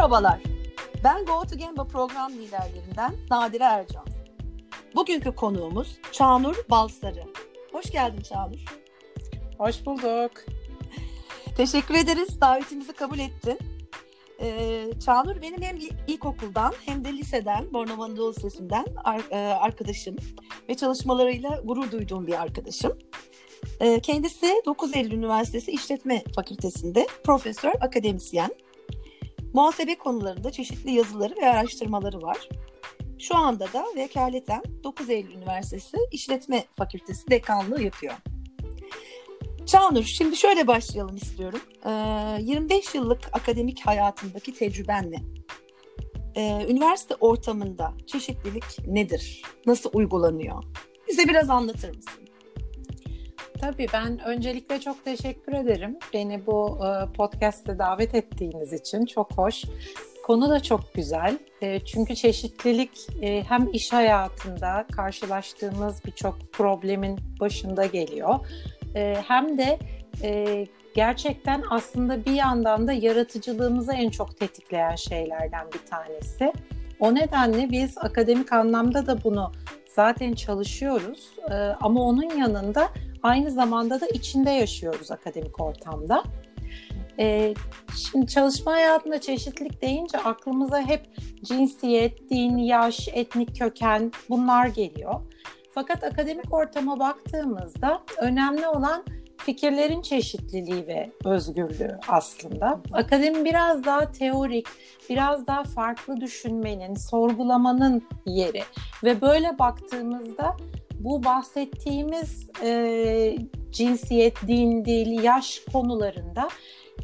Merhabalar, ben Go to Gemba program liderlerinden Nadire Ercan. Bugünkü konuğumuz Çağnur Balsarı. Hoş geldin Çağnur. Hoş bulduk. Teşekkür ederiz, davetimizi kabul ettin. Ee, Çağnur benim hem ilkokuldan hem de liseden, Bornova Anadolu Lisesi'nden e, arkadaşım ve çalışmalarıyla gurur duyduğum bir arkadaşım. Ee, kendisi 9 Eylül Üniversitesi İşletme Fakültesi'nde profesör, akademisyen. Muhasebe konularında çeşitli yazıları ve araştırmaları var. Şu anda da vekaleten 9 Eylül Üniversitesi İşletme Fakültesi dekanlığı yapıyor. Çağnur, şimdi şöyle başlayalım istiyorum. Ee, 25 yıllık akademik hayatındaki tecrübenle ee, üniversite ortamında çeşitlilik nedir? Nasıl uygulanıyor? Bize biraz anlatır mısın? Tabii ben öncelikle çok teşekkür ederim. Beni bu e, podcast'te davet ettiğiniz için çok hoş. Konu da çok güzel. E, çünkü çeşitlilik e, hem iş hayatında karşılaştığımız birçok problemin başında geliyor. Hem de gerçekten aslında bir yandan da yaratıcılığımızı en çok tetikleyen şeylerden bir tanesi. O nedenle biz akademik anlamda da bunu zaten çalışıyoruz ama onun yanında aynı zamanda da içinde yaşıyoruz akademik ortamda. Ee, şimdi çalışma hayatında çeşitlilik deyince aklımıza hep cinsiyet, din, yaş, etnik köken bunlar geliyor. Fakat akademik ortama baktığımızda önemli olan fikirlerin çeşitliliği ve özgürlüğü aslında. Akademi biraz daha teorik, biraz daha farklı düşünmenin, sorgulamanın yeri ve böyle baktığımızda bu bahsettiğimiz e, cinsiyet, din, dil, yaş konularında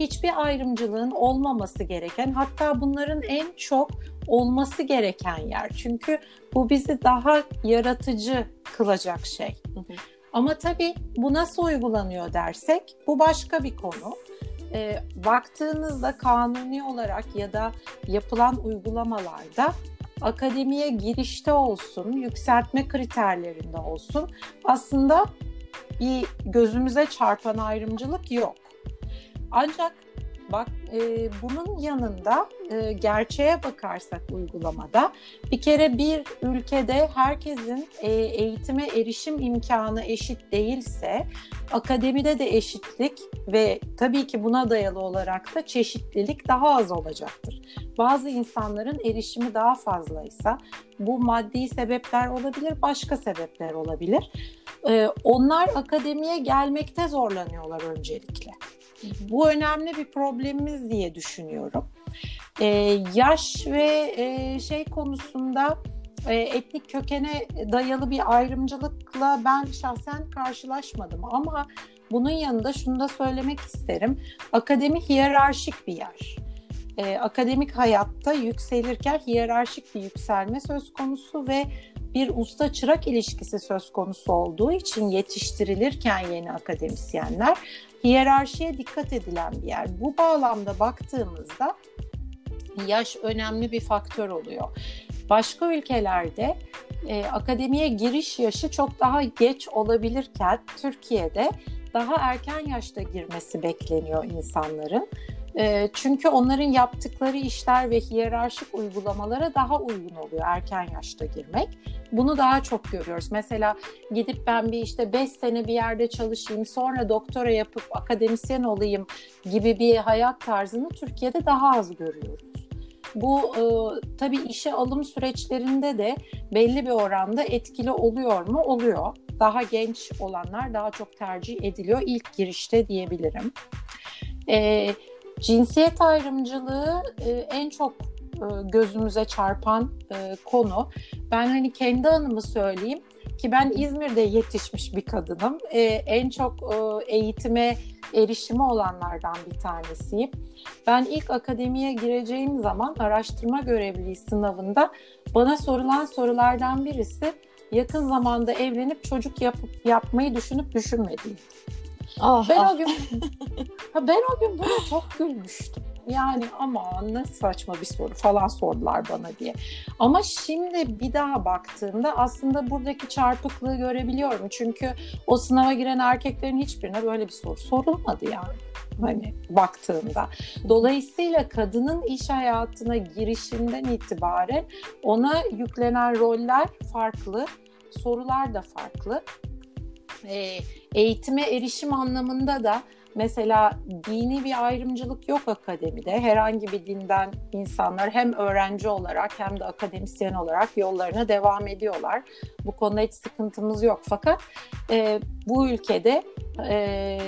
hiçbir ayrımcılığın olmaması gereken hatta bunların en çok olması gereken yer. Çünkü bu bizi daha yaratıcı kılacak şey. Ama tabii bu nasıl uygulanıyor dersek bu başka bir konu. E, baktığınızda kanuni olarak ya da yapılan uygulamalarda akademiye girişte olsun, yükseltme kriterlerinde olsun aslında bir gözümüze çarpan ayrımcılık yok. Ancak bak e, bunun yanında e, gerçeğe bakarsak uygulamada bir kere bir ülkede herkesin e, eğitime erişim imkanı eşit değilse akademide de eşitlik ve tabii ki buna dayalı olarak da çeşitlilik daha az olacaktır. Bazı insanların erişimi daha fazlaysa bu maddi sebepler olabilir, başka sebepler olabilir. E, onlar akademiye gelmekte zorlanıyorlar öncelikle. Bu önemli bir problemimiz diye düşünüyorum. Ee, yaş ve e, şey konusunda e, etnik kökene dayalı bir ayrımcılıkla ben şahsen karşılaşmadım ama bunun yanında şunu da söylemek isterim. Akademi hiyerarşik bir yer. E, akademik hayatta yükselirken hiyerarşik bir yükselme söz konusu ve bir usta çırak ilişkisi söz konusu olduğu için yetiştirilirken yeni akademisyenler hiyerarşiye dikkat edilen bir yer. Bu bağlamda baktığımızda yaş önemli bir faktör oluyor. Başka ülkelerde e, akademiye giriş yaşı çok daha geç olabilirken Türkiye'de daha erken yaşta girmesi bekleniyor insanların. E, çünkü onların yaptıkları işler ve hiyerarşik uygulamalara daha uygun oluyor erken yaşta girmek. Bunu daha çok görüyoruz. Mesela gidip ben bir işte 5 sene bir yerde çalışayım, sonra doktora yapıp akademisyen olayım gibi bir hayat tarzını Türkiye'de daha az görüyoruz. Bu e, tabii işe alım süreçlerinde de belli bir oranda etkili oluyor mu? Oluyor. Daha genç olanlar daha çok tercih ediliyor ilk girişte diyebilirim. E, cinsiyet ayrımcılığı e, en çok e, gözümüze çarpan e, konu. Ben hani kendi anımı söyleyeyim ki ben İzmir'de yetişmiş bir kadınım. E, en çok e, eğitime erişimi olanlardan bir tanesiyim. Ben ilk akademiye gireceğim zaman araştırma görevliliği sınavında bana sorulan sorulardan birisi yakın zamanda evlenip çocuk yapıp yapmayı düşünüp düşünmediğim. Ah, ben ah. o gün ben o gün buna çok gülmüştüm. Yani ama ne saçma bir soru falan sordular bana diye. Ama şimdi bir daha baktığımda aslında buradaki çarpıklığı görebiliyorum. Çünkü o sınava giren erkeklerin hiçbirine böyle bir soru sorulmadı yani. hani baktığında. Dolayısıyla kadının iş hayatına girişinden itibaren ona yüklenen roller farklı, sorular da farklı. E, eğitime erişim anlamında da Mesela dini bir ayrımcılık yok akademide. Herhangi bir dinden insanlar hem öğrenci olarak hem de akademisyen olarak yollarına devam ediyorlar. Bu konuda hiç sıkıntımız yok. Fakat e, bu ülkede e,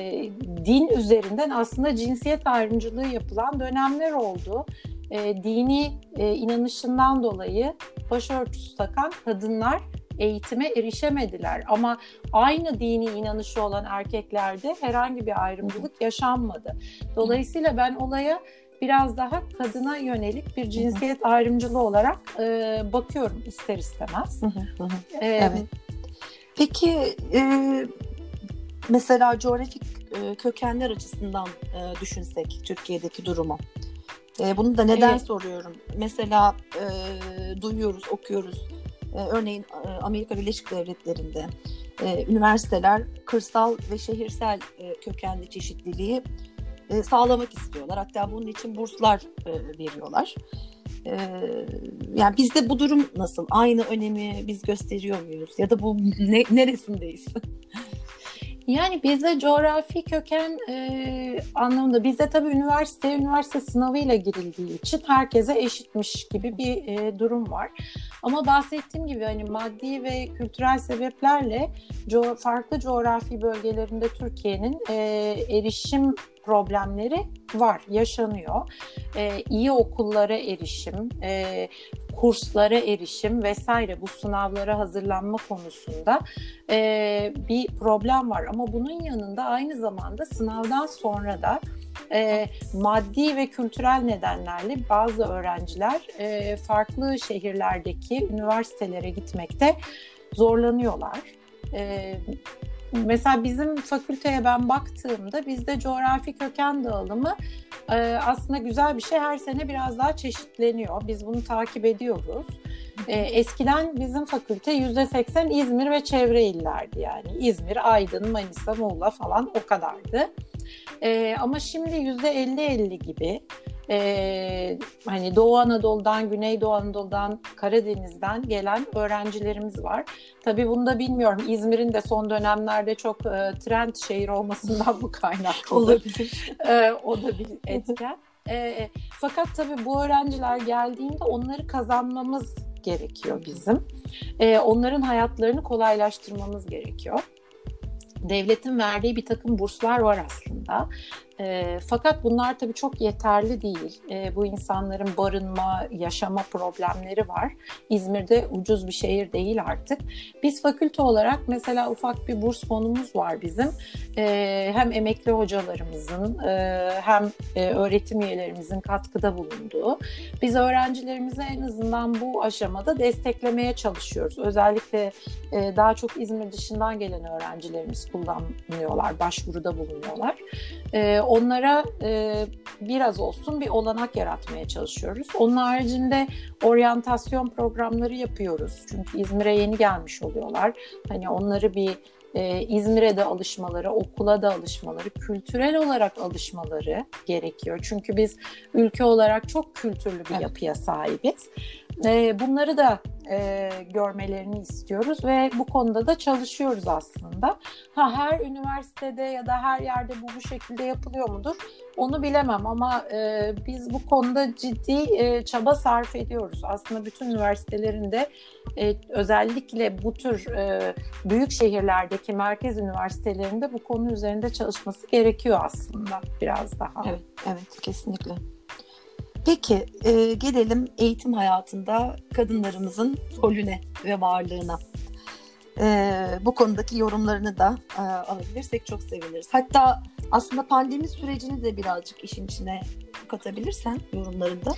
din üzerinden aslında cinsiyet ayrımcılığı yapılan dönemler oldu. E, dini e, inanışından dolayı başörtüsü takan kadınlar eğitime erişemediler. Ama aynı dini inanışı olan erkeklerde herhangi bir ayrımcılık yaşanmadı. Dolayısıyla ben olaya biraz daha kadına yönelik bir cinsiyet ayrımcılığı olarak e, bakıyorum ister istemez. Ee, evet. Peki e, mesela coğrafik e, kökenler açısından e, düşünsek Türkiye'deki durumu. E, bunu da neden evet. soruyorum? Mesela e, duyuyoruz, okuyoruz e, örneğin e, Amerika Birleşik Devletleri'nde e, üniversiteler kırsal ve şehirsel kökenli çeşitliliği sağlamak istiyorlar. Hatta bunun için burslar veriyorlar. Yani bizde bu durum nasıl? Aynı önemi biz gösteriyor muyuz? Ya da bu ne, neresindeyiz? Yani bizde coğrafi köken e, anlamında bizde tabii üniversite üniversite sınavıyla girildiği için herkese eşitmiş gibi bir e, durum var. Ama bahsettiğim gibi hani maddi ve kültürel sebeplerle co- farklı coğrafi bölgelerinde Türkiye'nin e, erişim problemleri var, yaşanıyor. E, iyi okullara erişim, e, kurslara erişim vesaire bu sınavlara hazırlanma konusunda e, bir problem var. Ama bunun yanında aynı zamanda sınavdan sonra da e, maddi ve kültürel nedenlerle bazı öğrenciler e, farklı şehirlerdeki üniversitelere gitmekte zorlanıyorlar. E, mesela bizim fakülteye ben baktığımda bizde coğrafi köken dağılımı e, aslında güzel bir şey. Her sene biraz daha çeşitleniyor. Biz bunu takip ediyoruz. E, eskiden bizim fakülte %80 İzmir ve çevre illerdi yani. İzmir, Aydın, Manisa, Muğla falan o kadardı. E, ama şimdi %50-50 gibi e, hani Doğu Anadolu'dan, Güneydoğu Anadolu'dan, Karadeniz'den gelen öğrencilerimiz var. Tabii bunu da bilmiyorum. İzmir'in de son dönemlerde çok e, trend şehir olmasından bu kaynaklı. Olabilir. E, o da bir etken. E, fakat tabii bu öğrenciler geldiğinde onları kazanmamız gerekiyor bizim. E, onların hayatlarını kolaylaştırmamız gerekiyor devletin verdiği bir takım burslar var aslında. E, fakat bunlar tabii çok yeterli değil. E, bu insanların barınma, yaşama problemleri var. İzmir'de ucuz bir şehir değil artık. Biz fakülte olarak mesela ufak bir burs fonumuz var bizim. E, hem emekli hocalarımızın e, hem e, öğretim üyelerimizin katkıda bulunduğu. Biz öğrencilerimizi en azından bu aşamada desteklemeye çalışıyoruz. Özellikle e, daha çok İzmir dışından gelen öğrencilerimiz kullanmıyorlar, başvuruda bulunuyorlar. E, onlara e, biraz olsun bir olanak yaratmaya çalışıyoruz. Onun haricinde oryantasyon programları yapıyoruz. Çünkü İzmir'e yeni gelmiş oluyorlar. Hani onları bir e, İzmir'e de alışmaları, okula da alışmaları, kültürel olarak alışmaları gerekiyor. Çünkü biz ülke olarak çok kültürlü bir yapıya sahibiz. E, bunları da e, görmelerini istiyoruz ve bu konuda da çalışıyoruz aslında. Ha her üniversitede ya da her yerde bu bu şekilde yapılıyor mudur? Onu bilemem ama e, biz bu konuda ciddi e, çaba sarf ediyoruz. Aslında bütün üniversitelerinde e, özellikle bu tür e, büyük şehirlerdeki merkez üniversitelerinde bu konu üzerinde çalışması gerekiyor aslında biraz daha. Evet, evet kesinlikle. Peki e, gelelim eğitim hayatında kadınlarımızın rolüne ve varlığına. E, bu konudaki yorumlarını da e, alabilirsek çok seviniriz. Hatta aslında pandemi sürecini de birazcık işin içine katabilirsen yorumlarında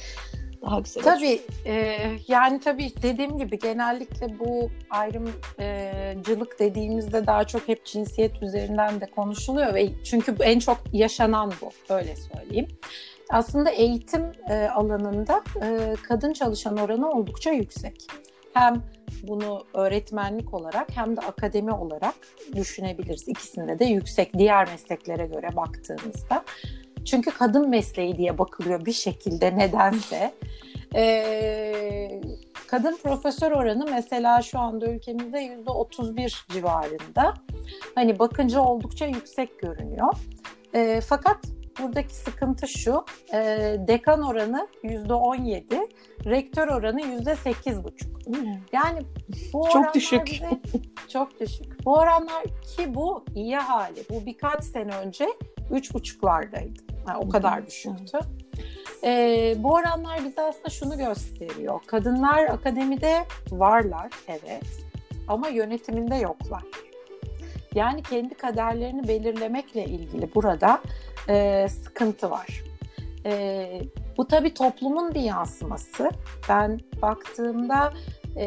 daha güzel olur. Tabii e, yani tabii dediğim gibi genellikle bu ayrımcılık dediğimizde daha çok hep cinsiyet üzerinden de konuşuluyor ve çünkü en çok yaşanan bu öyle söyleyeyim. Aslında eğitim e, alanında e, kadın çalışan oranı oldukça yüksek. hem bunu öğretmenlik olarak hem de akademi olarak düşünebiliriz. İkisinde de yüksek diğer mesleklere göre baktığımızda. Çünkü kadın mesleği diye bakılıyor bir şekilde nedense. Ee, kadın profesör oranı mesela şu anda ülkemizde yüzde 31 civarında. Hani bakınca oldukça yüksek görünüyor. E, fakat buradaki sıkıntı şu, e, dekan oranı yüzde 17, rektör oranı yüzde 8,5. Yani bu çok düşük. Bize, çok düşük. Bu oranlar ki bu iyi hali. Bu birkaç sene önce üç buçuklardaydı. Yani o kadar düşüktü. E, bu oranlar bize aslında şunu gösteriyor. Kadınlar akademide varlar, evet. Ama yönetiminde yoklar. Yani kendi kaderlerini belirlemekle ilgili burada e, sıkıntı var. E, bu tabii toplumun bir yansıması. Ben baktığımda e,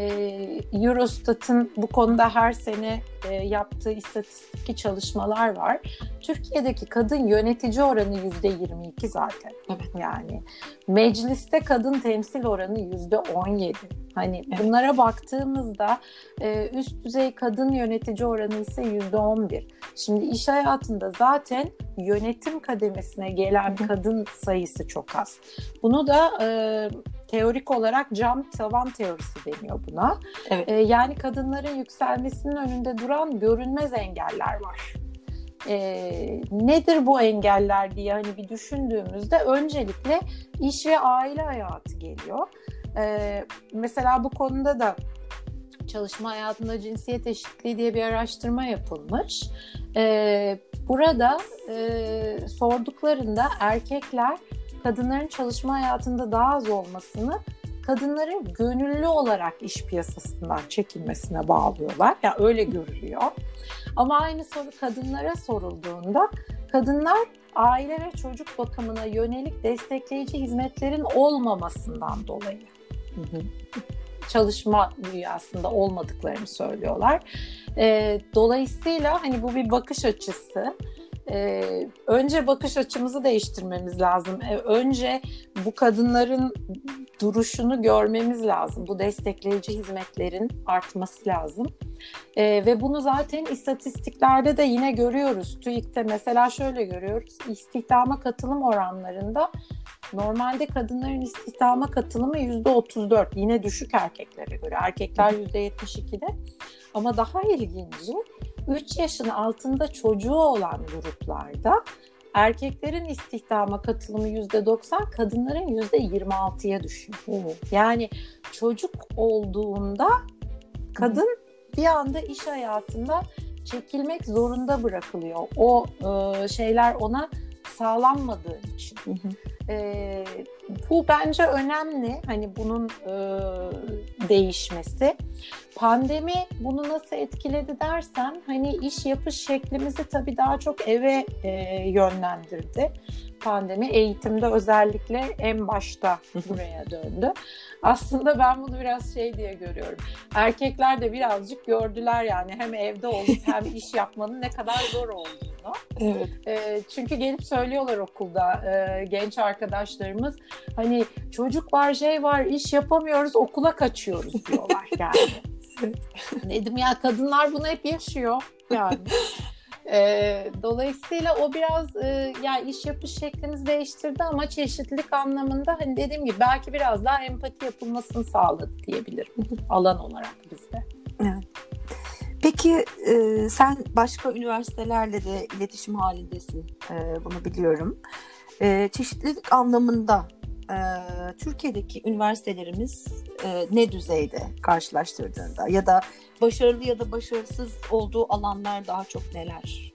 Eurostat'ın bu konuda her sene e, yaptığı istatistik çalışmalar var. Türkiye'deki kadın yönetici oranı yüzde 22 zaten. Evet. Yani mecliste kadın temsil oranı yüzde 17. Hani evet. bunlara baktığımızda e, üst düzey kadın yönetici oranı ise yüzde 11. Şimdi iş hayatında zaten yönetim kademesine gelen kadın sayısı çok az. Bunu da e, teorik olarak cam tavan teorisi deniyor buna. Evet. E, yani kadınların yükselmesinin önünde duran görünmez engeller var. E, nedir bu engeller diye hani bir düşündüğümüzde öncelikle iş ve aile hayatı geliyor. E, mesela bu konuda da çalışma hayatında cinsiyet eşitliği diye bir araştırma yapılmış. E, burada e, sorduklarında erkekler kadınların çalışma hayatında daha az olmasını kadınların gönüllü olarak iş piyasasından çekilmesine bağlıyorlar. Ya yani öyle görülüyor. Ama aynı soru kadınlara sorulduğunda kadınlar aile ve çocuk bakımına yönelik destekleyici hizmetlerin olmamasından dolayı hı hı. çalışma dünyasında olmadıklarını söylüyorlar. E, dolayısıyla hani bu bir bakış açısı e, önce bakış açımızı değiştirmemiz lazım. E, önce bu kadınların duruşunu görmemiz lazım. Bu destekleyici hizmetlerin artması lazım. E, ve bunu zaten istatistiklerde de yine görüyoruz. TÜİK'te mesela şöyle görüyoruz. İstihdama katılım oranlarında normalde kadınların istihdama katılımı %34. Yine düşük erkeklere göre. Erkekler %72'de. Ama daha ilginci 3 yaşın altında çocuğu olan gruplarda erkeklerin istihdama katılımı %90, kadınların %26'ya düşüyor. Yani çocuk olduğunda kadın bir anda iş hayatında çekilmek zorunda bırakılıyor. O e, şeyler ona sağlanmadığı için. Hı hı. E, bu bence önemli. Hani bunun e, değişmesi. Pandemi bunu nasıl etkiledi dersen hani iş yapış şeklimizi tabii daha çok eve e, yönlendirdi pandemi eğitimde özellikle en başta buraya döndü. Aslında ben bunu biraz şey diye görüyorum. Erkekler de birazcık gördüler yani hem evde olup hem iş yapmanın ne kadar zor olduğunu. Evet. E, çünkü gelip söylüyorlar okulda e, genç arkadaşlarımız hani çocuk var şey var iş yapamıyoruz okula kaçıyoruz diyorlar yani. Dedim ya kadınlar bunu hep yaşıyor yani. E, dolayısıyla o biraz e, yani iş yapış şeklimizi değiştirdi ama çeşitlilik anlamında hani dediğim gibi belki biraz daha empati yapılmasını sağladı diyebilirim alan olarak bizde. Peki e, sen başka üniversitelerle de iletişim halindesin. E, bunu biliyorum. E, çeşitlilik anlamında e, Türkiye'deki üniversitelerimiz e, ne düzeyde karşılaştırdığında ya da başarılı ya da başarısız olduğu alanlar daha çok neler?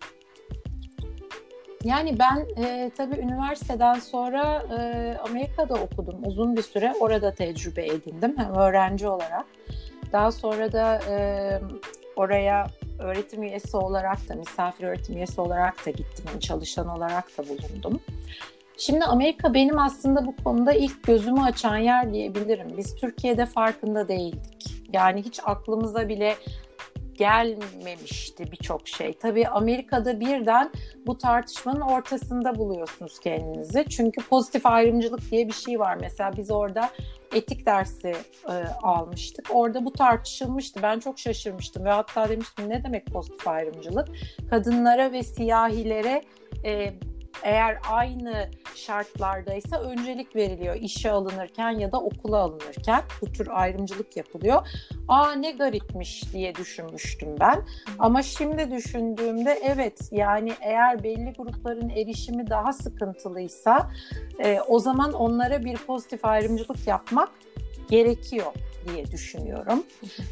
Yani ben e, tabii üniversiteden sonra e, Amerika'da okudum uzun bir süre. Orada tecrübe edindim hem öğrenci olarak. Daha sonra da e, oraya öğretim üyesi olarak da, misafir öğretim üyesi olarak da gittim. Yani çalışan olarak da bulundum. Şimdi Amerika benim aslında bu konuda ilk gözümü açan yer diyebilirim. Biz Türkiye'de farkında değildik. Yani hiç aklımıza bile gelmemişti birçok şey. Tabii Amerika'da birden bu tartışmanın ortasında buluyorsunuz kendinizi. Çünkü pozitif ayrımcılık diye bir şey var. Mesela biz orada etik dersi e, almıştık. Orada bu tartışılmıştı. Ben çok şaşırmıştım ve hatta demiştim ne demek pozitif ayrımcılık? Kadınlara ve siyahilere e, eğer aynı şartlardaysa öncelik veriliyor işe alınırken ya da okula alınırken bu tür ayrımcılık yapılıyor. Aa ne garipmiş diye düşünmüştüm ben. Ama şimdi düşündüğümde evet yani eğer belli grupların erişimi daha sıkıntılıysa e, o zaman onlara bir pozitif ayrımcılık yapmak gerekiyor diye düşünüyorum.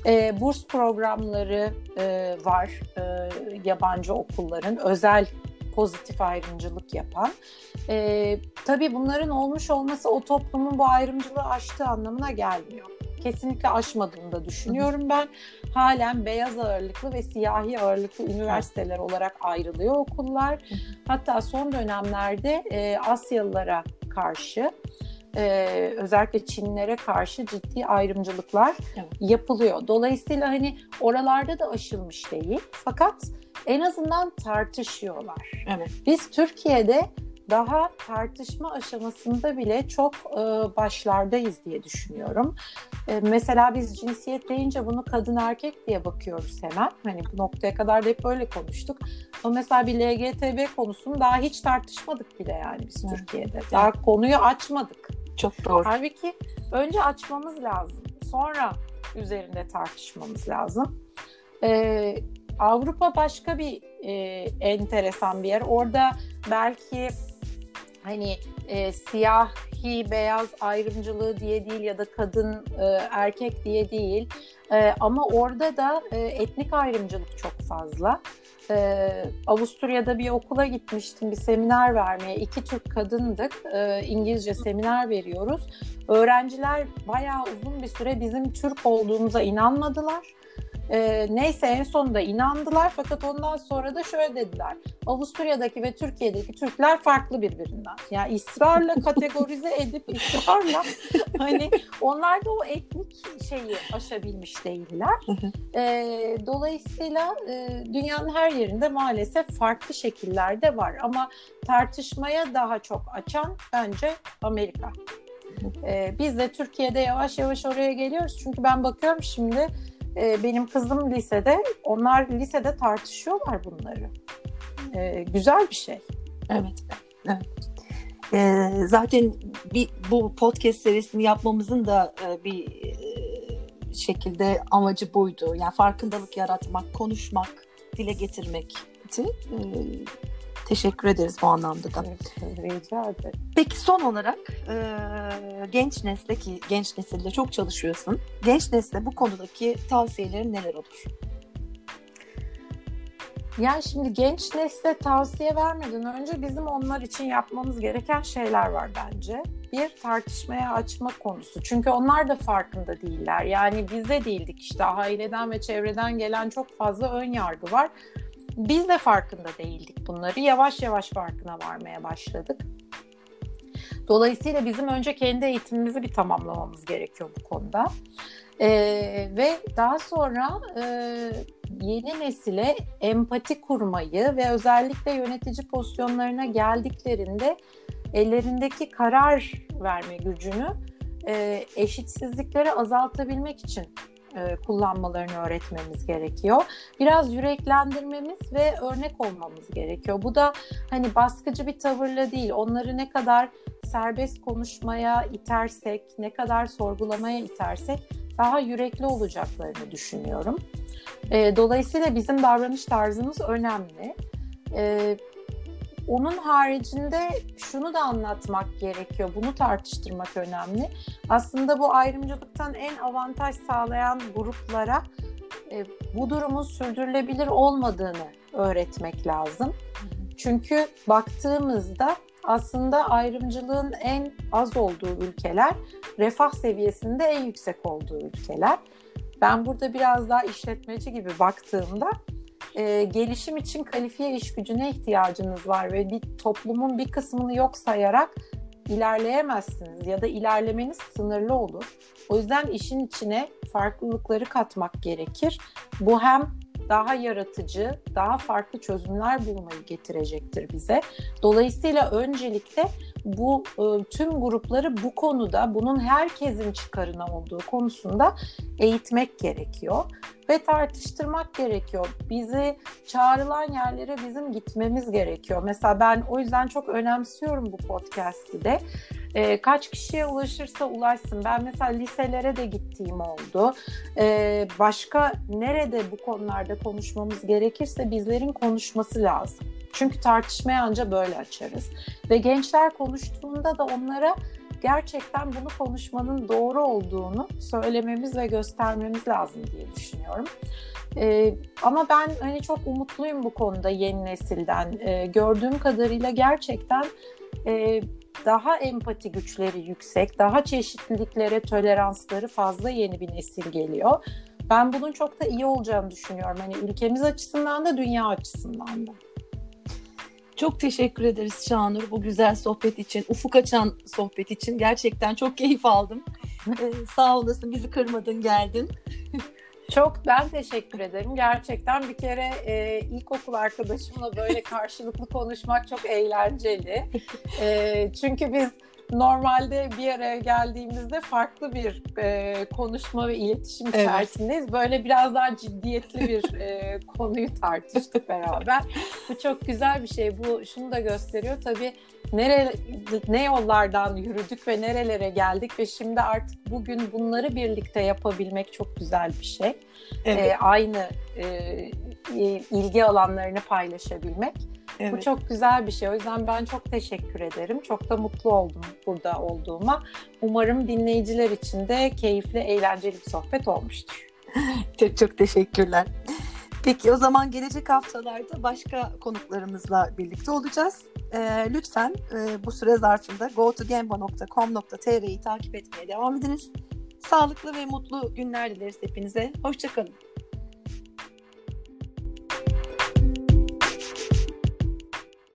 E, burs programları e, var e, yabancı okulların özel pozitif ayrımcılık yapan. E, tabii bunların olmuş olması o toplumun bu ayrımcılığı aştığı anlamına gelmiyor. Kesinlikle aşmadığını da düşünüyorum ben. Halen beyaz ağırlıklı ve siyahi ağırlıklı üniversiteler olarak ayrılıyor okullar. Hatta son dönemlerde e, Asyalılara karşı ee, özellikle Çinlere karşı ciddi ayrımcılıklar evet. yapılıyor. Dolayısıyla hani oralarda da aşılmış değil. Fakat en azından tartışıyorlar. Evet. Biz Türkiye'de daha tartışma aşamasında bile çok e, başlardayız diye düşünüyorum. E, mesela biz cinsiyet deyince bunu kadın erkek diye bakıyoruz hemen. Hani bu noktaya kadar da hep böyle konuştuk. Ama mesela bir LGTB konusunu daha hiç tartışmadık bile yani biz evet. Türkiye'de. Daha evet. konuyu açmadık. Çok doğru. Halbuki önce açmamız lazım. Sonra üzerinde tartışmamız lazım. Ee, Avrupa başka bir e, enteresan bir yer. Orada belki hani e, siyahi beyaz ayrımcılığı diye değil ya da kadın e, erkek diye değil e, ama orada da e, etnik ayrımcılık çok fazla. E, Avusturya'da bir okula gitmiştim bir seminer vermeye. İki Türk kadındık. E, İngilizce seminer veriyoruz. Öğrenciler bayağı uzun bir süre bizim Türk olduğumuza inanmadılar. E, neyse en sonunda inandılar fakat ondan sonra da şöyle dediler. Avusturya'daki ve Türkiye'deki Türkler farklı birbirinden. Yani ısrarla kategorize edip ısrarla hani onlar da o etnik şeyi aşabilmiş değiller. e, dolayısıyla e, dünyanın her yerinde maalesef farklı şekillerde var ama tartışmaya daha çok açan bence Amerika. Ee, biz de Türkiye'de yavaş yavaş oraya geliyoruz. Çünkü ben bakıyorum şimdi e, benim kızım lisede, onlar lisede tartışıyorlar bunları. E, güzel bir şey. Evet. evet. E, zaten bir bu podcast serisini yapmamızın da e, bir e, şekilde amacı buydu. Yani farkındalık yaratmak, konuşmak, dile getirmek. E, Teşekkür ederiz bu anlamda da. rica ederim. Peki son olarak e, genç nesle ki genç nesilde çok çalışıyorsun. Genç nesle bu konudaki tavsiyelerin neler olur? Yani şimdi genç nesle tavsiye vermeden önce bizim onlar için yapmamız gereken şeyler var bence. Bir tartışmaya açma konusu. Çünkü onlar da farkında değiller. Yani biz de değildik işte aileden ve çevreden gelen çok fazla ön yargı var. Biz de farkında değildik bunları. Yavaş yavaş farkına varmaya başladık. Dolayısıyla bizim önce kendi eğitimimizi bir tamamlamamız gerekiyor bu konuda. Ee, ve daha sonra e, yeni nesile empati kurmayı ve özellikle yönetici pozisyonlarına geldiklerinde ellerindeki karar verme gücünü e, eşitsizlikleri azaltabilmek için e, kullanmalarını öğretmemiz gerekiyor. Biraz yüreklendirmemiz ve örnek olmamız gerekiyor. Bu da hani baskıcı bir tavırla değil, onları ne kadar serbest konuşmaya itersek, ne kadar sorgulamaya itersek daha yürekli olacaklarını düşünüyorum. E, dolayısıyla bizim davranış tarzımız önemli. E, onun haricinde şunu da anlatmak gerekiyor, bunu tartıştırmak önemli. Aslında bu ayrımcılıktan en avantaj sağlayan gruplara e, bu durumun sürdürülebilir olmadığını öğretmek lazım. Çünkü baktığımızda aslında ayrımcılığın en az olduğu ülkeler, refah seviyesinde en yüksek olduğu ülkeler. Ben burada biraz daha işletmeci gibi baktığımda e, gelişim için kalifiye iş gücüne ihtiyacınız var ve bir toplumun bir kısmını yok sayarak ilerleyemezsiniz ya da ilerlemeniz sınırlı olur. O yüzden işin içine farklılıkları katmak gerekir. Bu hem daha yaratıcı, daha farklı çözümler bulmayı getirecektir bize. Dolayısıyla öncelikle bu e, tüm grupları bu konuda, bunun herkesin çıkarına olduğu konusunda eğitmek gerekiyor ve tartıştırmak gerekiyor. Bizi çağrılan yerlere bizim gitmemiz gerekiyor. Mesela ben o yüzden çok önemsiyorum bu podcast'i de. E, kaç kişiye ulaşırsa ulaşsın. Ben mesela liselere de gittiğim oldu. E, başka nerede bu konularda konuşmamız gerekirse bizlerin konuşması lazım. Çünkü tartışmaya anca böyle açarız. Ve gençler konuştuğunda da onlara gerçekten bunu konuşmanın doğru olduğunu söylememiz ve göstermemiz lazım diye düşünüyorum. Ee, ama ben hani çok umutluyum bu konuda yeni nesilden. Ee, gördüğüm kadarıyla gerçekten e, daha empati güçleri yüksek, daha çeşitliliklere toleransları fazla yeni bir nesil geliyor. Ben bunun çok da iyi olacağını düşünüyorum. Hani ülkemiz açısından da dünya açısından da. Çok teşekkür ederiz Şanur bu güzel sohbet için, ufuk açan sohbet için. Gerçekten çok keyif aldım. ee, sağ olasın bizi kırmadın geldin. Çok ben teşekkür ederim. Gerçekten bir kere e, ilkokul arkadaşımla böyle karşılıklı konuşmak çok eğlenceli. E, çünkü biz normalde bir araya geldiğimizde farklı bir e, konuşma ve iletişim evet. içerisindeyiz. Böyle biraz daha ciddiyetli bir e, konuyu tartıştık beraber. Bu çok güzel bir şey. Bu şunu da gösteriyor. Tabii nere, ne yollardan yürüdük ve nerelere geldik ve şimdi artık bugün bunları birlikte yapabilmek çok güzel bir şey. Evet. E, aynı e, ilgi alanlarını paylaşabilmek. Evet. Bu çok güzel bir şey. O yüzden ben çok teşekkür ederim. Çok da mutlu oldum burada olduğuma. Umarım dinleyiciler için de keyifli, eğlenceli bir sohbet olmuştur. çok çok teşekkürler. Peki o zaman gelecek haftalarda başka konuklarımızla birlikte olacağız. Ee, lütfen e, bu süre zarfında gotogemba.com.tr'yi takip etmeye devam ediniz. Sağlıklı ve mutlu günler dileriz hepinize. Hoşçakalın.